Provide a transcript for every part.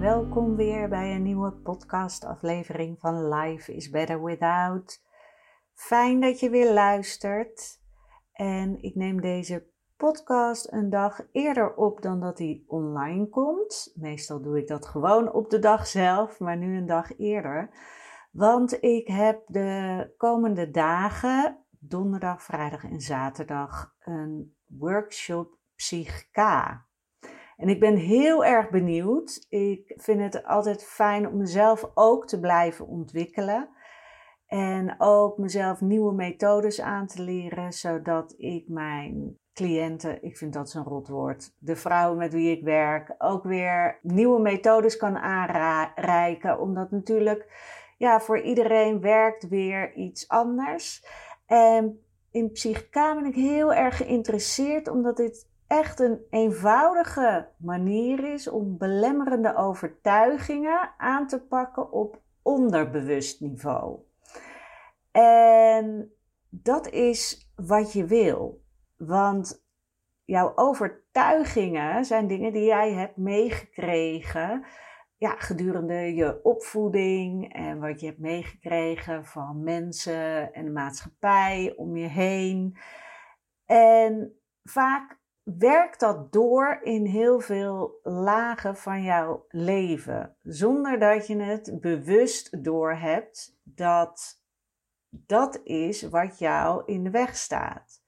Welkom weer bij een nieuwe podcastaflevering van Life is Better Without. Fijn dat je weer luistert. En ik neem deze podcast een dag eerder op dan dat hij online komt. Meestal doe ik dat gewoon op de dag zelf, maar nu een dag eerder. Want ik heb de komende dagen, donderdag, vrijdag en zaterdag, een workshop Psychka. En ik ben heel erg benieuwd. Ik vind het altijd fijn om mezelf ook te blijven ontwikkelen. En ook mezelf nieuwe methodes aan te leren, zodat ik mijn cliënten, ik vind dat zo'n rotwoord, de vrouwen met wie ik werk, ook weer nieuwe methodes kan aanreiken. Omdat natuurlijk, ja, voor iedereen werkt weer iets anders. En in psychica ben ik heel erg geïnteresseerd, omdat dit echt een eenvoudige manier is om belemmerende overtuigingen aan te pakken op onderbewust niveau. En dat is wat je wil. Want jouw overtuigingen zijn dingen die jij hebt meegekregen ja, gedurende je opvoeding en wat je hebt meegekregen van mensen en de maatschappij om je heen. En vaak werkt dat door in heel veel lagen van jouw leven, zonder dat je het bewust doorhebt dat dat is wat jou in de weg staat.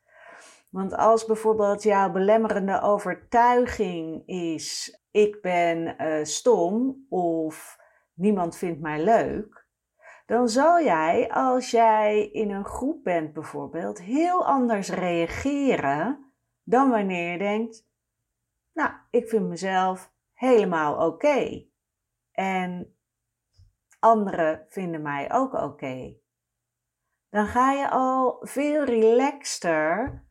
Want als bijvoorbeeld jouw belemmerende overtuiging is: ik ben uh, stom of niemand vindt mij leuk, dan zal jij, als jij in een groep bent bijvoorbeeld, heel anders reageren dan wanneer je denkt: Nou, ik vind mezelf helemaal oké. En anderen vinden mij ook oké. Dan ga je al veel relaxter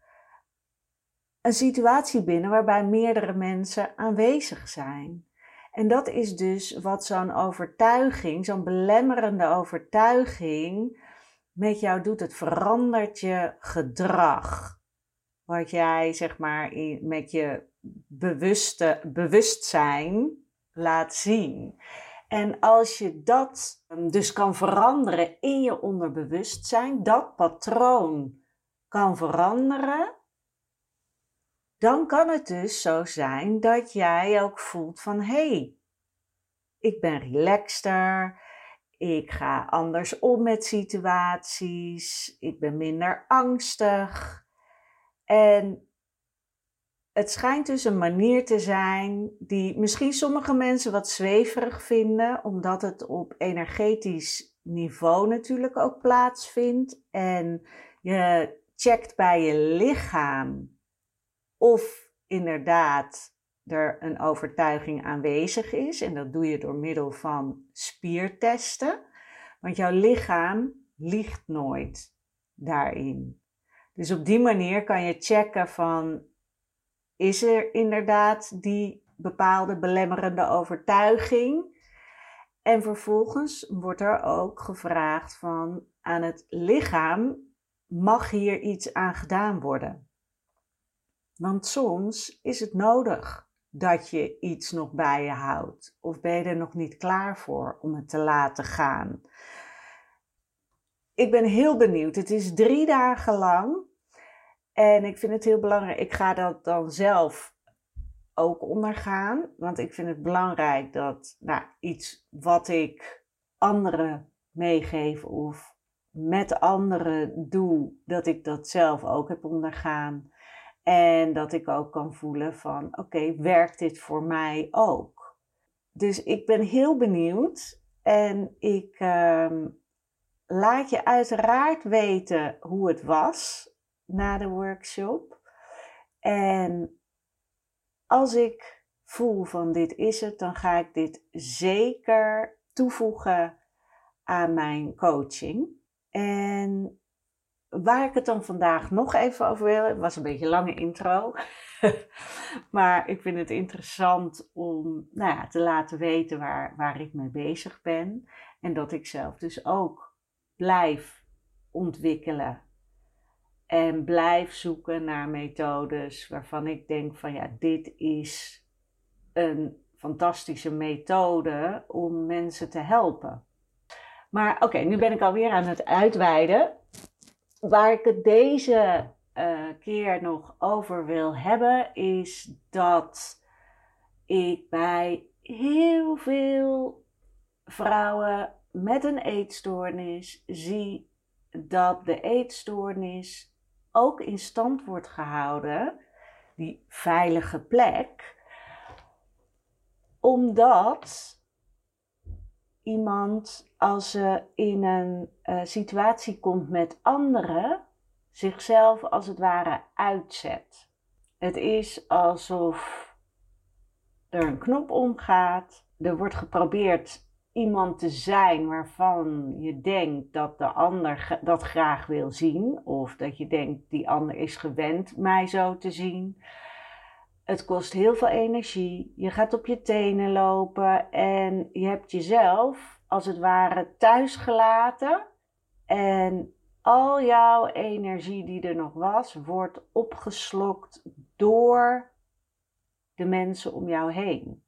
een situatie binnen waarbij meerdere mensen aanwezig zijn. En dat is dus wat zo'n overtuiging, zo'n belemmerende overtuiging met jou doet. Het verandert je gedrag. Wat jij zeg maar met je bewuste, bewustzijn laat zien. En als je dat dus kan veranderen in je onderbewustzijn, dat patroon kan veranderen, dan kan het dus zo zijn dat jij ook voelt van hé, hey, ik ben relaxter, ik ga anders om met situaties, ik ben minder angstig. En het schijnt dus een manier te zijn die misschien sommige mensen wat zweverig vinden, omdat het op energetisch niveau natuurlijk ook plaatsvindt. En je checkt bij je lichaam of inderdaad er een overtuiging aanwezig is. En dat doe je door middel van spiertesten. Want jouw lichaam liegt nooit daarin. Dus op die manier kan je checken van is er inderdaad die bepaalde belemmerende overtuiging? En vervolgens wordt er ook gevraagd van aan het lichaam mag hier iets aan gedaan worden? Want soms is het nodig dat je iets nog bij je houdt. Of ben je er nog niet klaar voor om het te laten gaan. Ik ben heel benieuwd. Het is drie dagen lang. En ik vind het heel belangrijk. Ik ga dat dan zelf ook ondergaan. Want ik vind het belangrijk dat nou, iets wat ik anderen meegeef of met anderen doe, dat ik dat zelf ook heb ondergaan. En dat ik ook kan voelen van oké, werkt dit voor mij ook? Dus ik ben heel benieuwd en ik ehm, laat je uiteraard weten hoe het was na de workshop. En als ik voel van dit is het, dan ga ik dit zeker toevoegen aan mijn coaching. En waar ik het dan vandaag nog even over wil, was een beetje een lange intro, maar ik vind het interessant om nou ja, te laten weten waar, waar ik mee bezig ben. En dat ik zelf dus ook blijf ontwikkelen en blijf zoeken naar methodes waarvan ik denk van ja, dit is een fantastische methode om mensen te helpen. Maar oké, nu ben ik alweer aan het uitweiden. Waar ik het deze uh, keer nog over wil hebben, is dat ik bij heel veel vrouwen met een eetstoornis zie dat de eetstoornis ook in stand wordt gehouden, die veilige plek, omdat iemand, als ze in een uh, situatie komt met anderen, zichzelf als het ware uitzet. Het is alsof er een knop omgaat, er wordt geprobeerd iemand te zijn waarvan je denkt dat de ander dat graag wil zien, of dat je denkt die ander is gewend mij zo te zien. Het kost heel veel energie. Je gaat op je tenen lopen en je hebt jezelf als het ware thuis gelaten. En al jouw energie die er nog was, wordt opgeslokt door de mensen om jou heen.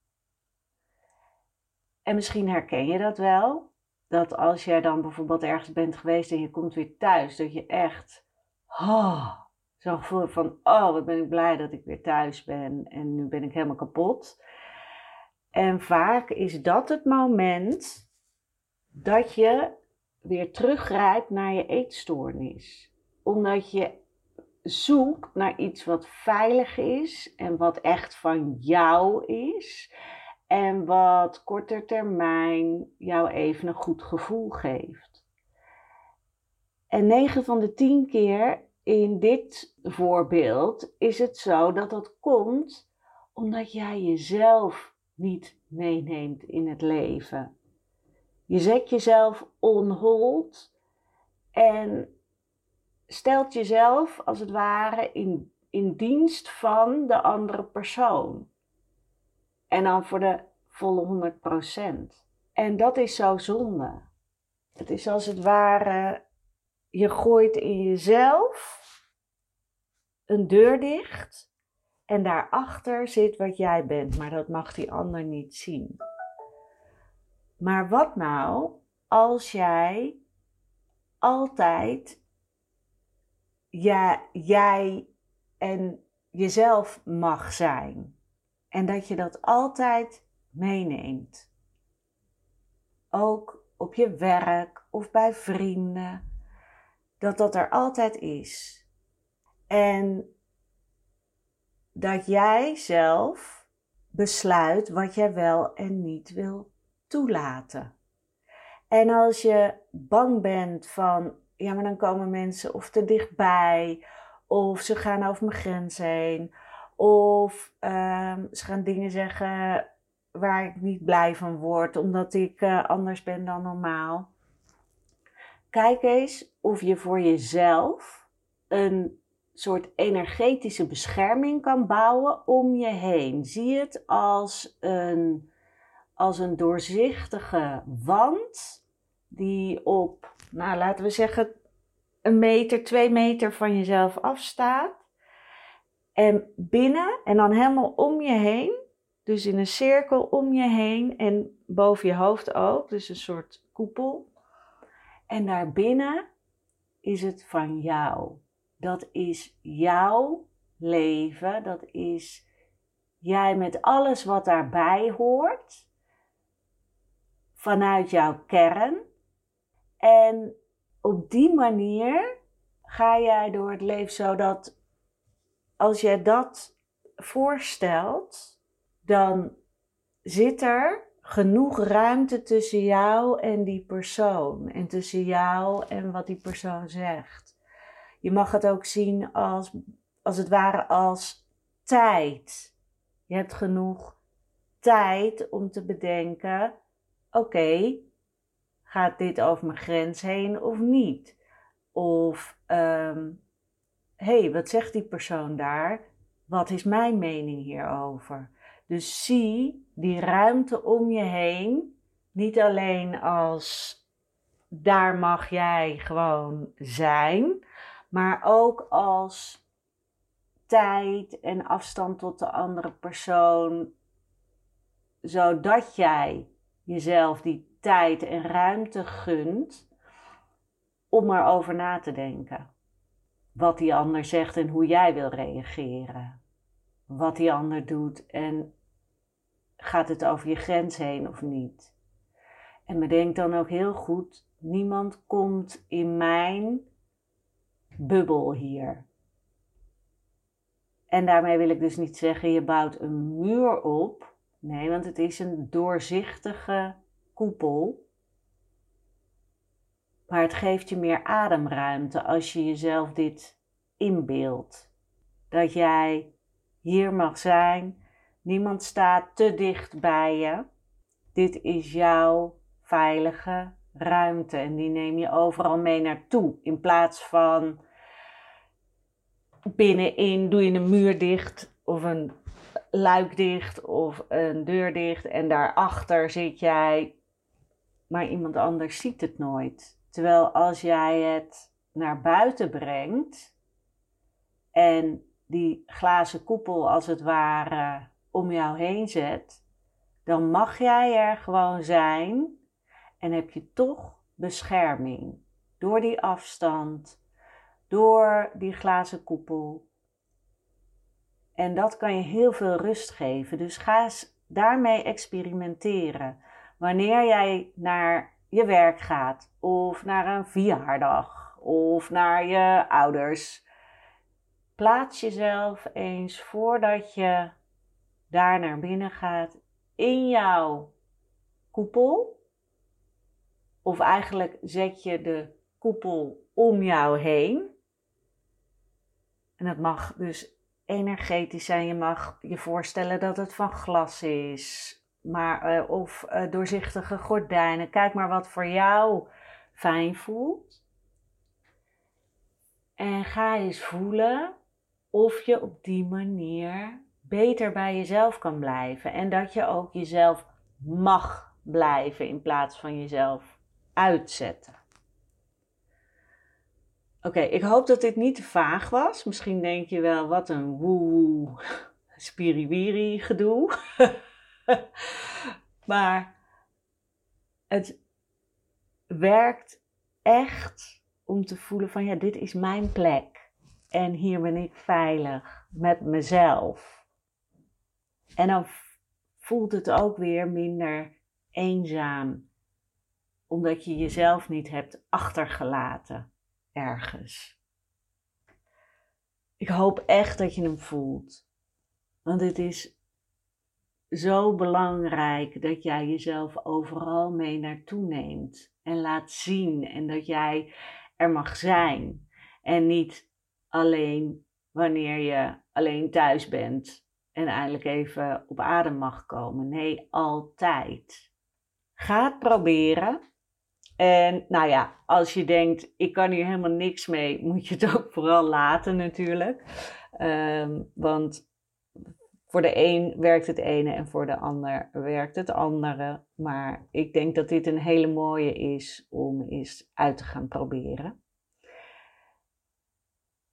En misschien herken je dat wel. Dat als jij dan bijvoorbeeld ergens bent geweest en je komt weer thuis, dat je echt oh, zo'n gevoel van, oh wat ben ik blij dat ik weer thuis ben en nu ben ik helemaal kapot. En vaak is dat het moment dat je weer teruggrijpt naar je eetstoornis. Omdat je zoekt naar iets wat veilig is en wat echt van jou is. En wat korter termijn jou even een goed gevoel geeft. En 9 van de 10 keer in dit voorbeeld is het zo dat dat komt omdat jij jezelf niet meeneemt in het leven. Je zet jezelf on hold en stelt jezelf als het ware in, in dienst van de andere persoon. En dan voor de volle 100%. En dat is zo zonde. Het is als het ware, je gooit in jezelf een deur dicht en daarachter zit wat jij bent, maar dat mag die ander niet zien. Maar wat nou als jij altijd jij en jezelf mag zijn? En dat je dat altijd meeneemt. Ook op je werk of bij vrienden. Dat dat er altijd is. En dat jij zelf besluit wat jij wel en niet wil toelaten. En als je bang bent van, ja, maar dan komen mensen of te dichtbij, of ze gaan over mijn grens heen, of um, ze gaan dingen zeggen waar ik niet blij van word, omdat ik uh, anders ben dan normaal. Kijk eens of je voor jezelf een soort energetische bescherming kan bouwen om je heen. Zie het als een, als een doorzichtige wand die op, nou laten we zeggen, een meter, twee meter van jezelf afstaat. En binnen en dan helemaal om je heen. Dus in een cirkel om je heen en boven je hoofd ook. Dus een soort koepel. En daarbinnen is het van jou. Dat is jouw leven. Dat is jij met alles wat daarbij hoort. Vanuit jouw kern. En op die manier ga jij door het leven zodat als je dat voorstelt, dan zit er genoeg ruimte tussen jou en die persoon. En tussen jou en wat die persoon zegt. Je mag het ook zien als, als het ware als tijd. Je hebt genoeg tijd om te bedenken: oké, gaat dit over mijn grens heen of niet? Of, um, hey, wat zegt die persoon daar? Wat is mijn mening hierover? Dus zie die ruimte om je heen niet alleen als daar mag jij gewoon zijn, maar ook als tijd en afstand tot de andere persoon, zodat jij jezelf die tijd en ruimte gunt om erover na te denken. Wat die ander zegt en hoe jij wil reageren. Wat die ander doet en gaat het over je grens heen of niet. En bedenk dan ook heel goed, niemand komt in mijn bubbel hier. En daarmee wil ik dus niet zeggen, je bouwt een muur op. Nee, want het is een doorzichtige koepel. Maar het geeft je meer ademruimte als je jezelf dit inbeeldt. Dat jij hier mag zijn. Niemand staat te dicht bij je. Dit is jouw veilige ruimte en die neem je overal mee naartoe. In plaats van binnenin doe je een muur dicht of een luik dicht of een deur dicht en daarachter zit jij, maar iemand anders ziet het nooit. Terwijl als jij het naar buiten brengt en die glazen koepel als het ware om jou heen zet, dan mag jij er gewoon zijn en heb je toch bescherming door die afstand, door die glazen koepel. En dat kan je heel veel rust geven. Dus ga eens daarmee experimenteren. Wanneer jij naar je werk gaat, of naar een verjaardag, of naar je ouders, plaats jezelf eens voordat je daar naar binnen gaat in jouw koepel. Of eigenlijk zet je de koepel om jou heen. En dat mag dus energetisch zijn. Je mag je voorstellen dat het van glas is. Maar, uh, of uh, doorzichtige gordijnen. Kijk maar wat voor jou fijn voelt. En ga eens voelen of je op die manier beter bij jezelf kan blijven. En dat je ook jezelf mag blijven in plaats van jezelf uitzetten. Oké, ik hoop dat dit niet te vaag was. Misschien denk je wel, wat een woe, spiriwiri gedoe. maar het werkt echt om te voelen van ja, dit is mijn plek. En hier ben ik veilig met mezelf. En dan voelt het ook weer minder eenzaam, omdat je jezelf niet hebt achtergelaten ergens. Ik hoop echt dat je hem voelt. Want het is zo belangrijk dat jij jezelf overal mee naartoe neemt en laat zien en dat jij er mag zijn. En niet alleen wanneer je alleen thuis bent en eindelijk even op adem mag komen. Nee, altijd. Ga het proberen. En nou ja, als je denkt, ik kan hier helemaal niks mee, moet je het ook vooral laten natuurlijk. Um, want voor de een werkt het ene en voor de ander werkt het andere. Maar ik denk dat dit een hele mooie is om eens uit te gaan proberen.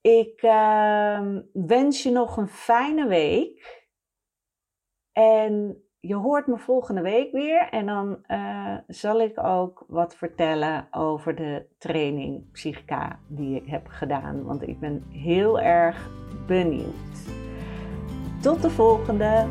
Ik uh, wens je nog een fijne week. En je hoort me volgende week weer. En dan uh, zal ik ook wat vertellen over de training Psychica die ik heb gedaan. Want ik ben heel erg benieuwd. Tot de volgende!